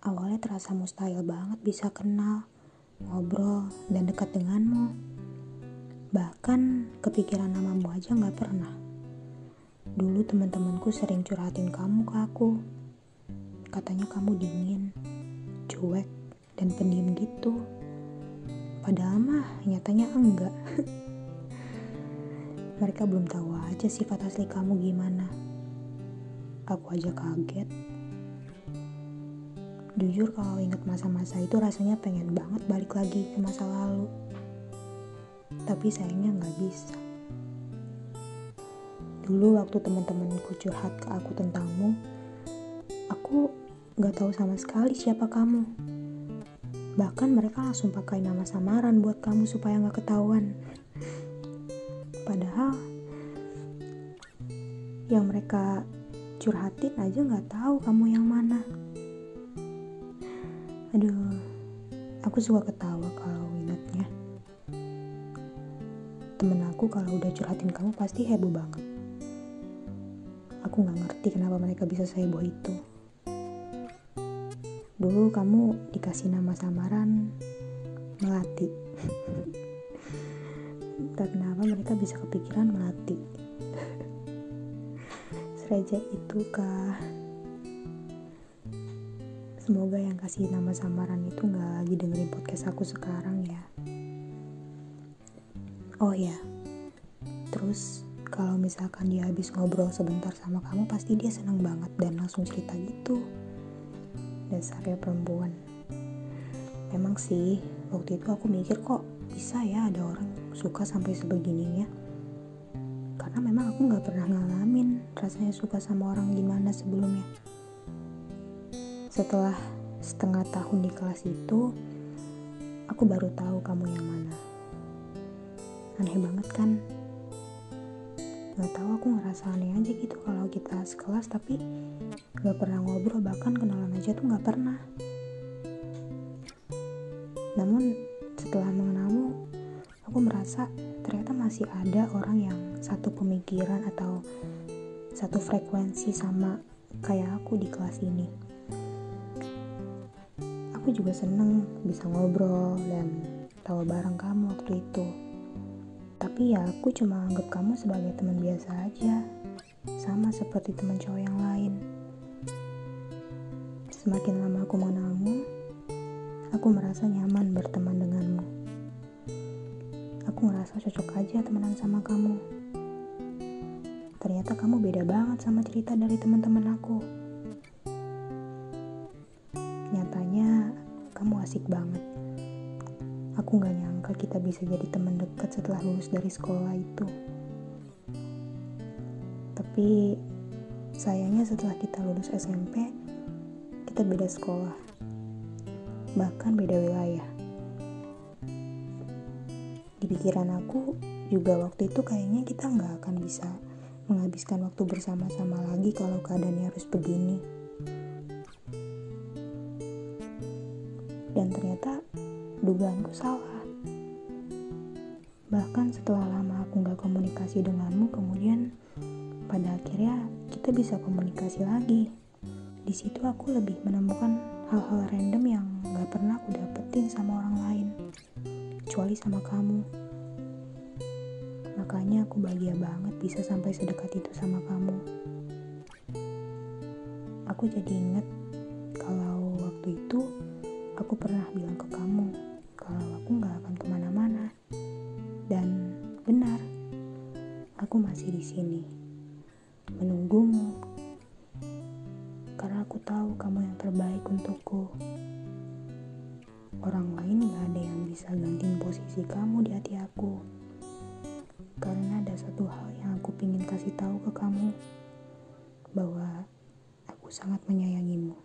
awalnya terasa mustahil banget bisa kenal, ngobrol, dan dekat denganmu. Bahkan kepikiran namamu aja gak pernah. Dulu teman-temanku sering curhatin kamu ke aku. Katanya kamu dingin, cuek, dan pendiam gitu. Padahal mah nyatanya enggak. Mereka belum tahu aja sifat asli kamu gimana. Aku aja kaget. Jujur kalau inget masa-masa itu rasanya pengen banget balik lagi ke masa lalu. Tapi sayangnya nggak bisa. Dulu waktu teman-temanku curhat ke aku tentangmu, aku nggak tahu sama sekali siapa kamu. Bahkan mereka langsung pakai nama samaran buat kamu supaya nggak ketahuan. Padahal yang mereka curhatin aja nggak tahu kamu yang mana. Aduh, aku suka ketawa kalau ingatnya. Temen aku kalau udah curhatin kamu pasti heboh banget. Aku nggak ngerti kenapa mereka bisa seheboh itu. Dulu kamu dikasih nama samaran Melati. Tak kenapa mereka bisa kepikiran Melati. Sereja itu kah? Semoga yang kasih nama samaran itu gak lagi dengerin podcast aku sekarang ya. Oh ya, terus kalau misalkan dia habis ngobrol sebentar sama kamu pasti dia seneng banget dan langsung cerita gitu. Dasarnya perempuan. Memang sih, waktu itu aku mikir kok bisa ya ada orang suka sampai sebegininya. Karena memang aku gak pernah ngalamin rasanya suka sama orang gimana sebelumnya. Setelah setengah tahun di kelas itu, aku baru tahu kamu yang mana. Aneh banget kan? Gak tahu aku ngerasa aneh aja gitu kalau kita sekelas tapi gak pernah ngobrol bahkan kenalan aja tuh gak pernah. Namun setelah mengenalmu, aku merasa ternyata masih ada orang yang satu pemikiran atau satu frekuensi sama kayak aku di kelas ini aku juga seneng bisa ngobrol dan tawa bareng kamu waktu itu. Tapi ya aku cuma anggap kamu sebagai teman biasa aja, sama seperti teman cowok yang lain. Semakin lama aku mengenalmu, aku merasa nyaman berteman denganmu. Aku ngerasa cocok aja temenan sama kamu. Ternyata kamu beda banget sama cerita dari teman-teman aku. Asik banget. Aku gak nyangka kita bisa jadi teman dekat setelah lulus dari sekolah itu. Tapi sayangnya setelah kita lulus SMP, kita beda sekolah. Bahkan beda wilayah. Di pikiran aku juga waktu itu kayaknya kita nggak akan bisa menghabiskan waktu bersama-sama lagi kalau keadaannya harus begini. Ternyata dugaanku salah. Bahkan setelah lama aku gak komunikasi denganmu, kemudian pada akhirnya kita bisa komunikasi lagi. Di situ aku lebih menemukan hal-hal random yang gak pernah aku dapetin sama orang lain, kecuali sama kamu. Makanya aku bahagia banget bisa sampai sedekat itu sama kamu. Aku jadi inget aku masih di sini, menunggumu. Karena aku tahu kamu yang terbaik untukku. Orang lain gak ada yang bisa gantiin posisi kamu di hati aku. Karena ada satu hal yang aku ingin kasih tahu ke kamu, bahwa aku sangat menyayangimu.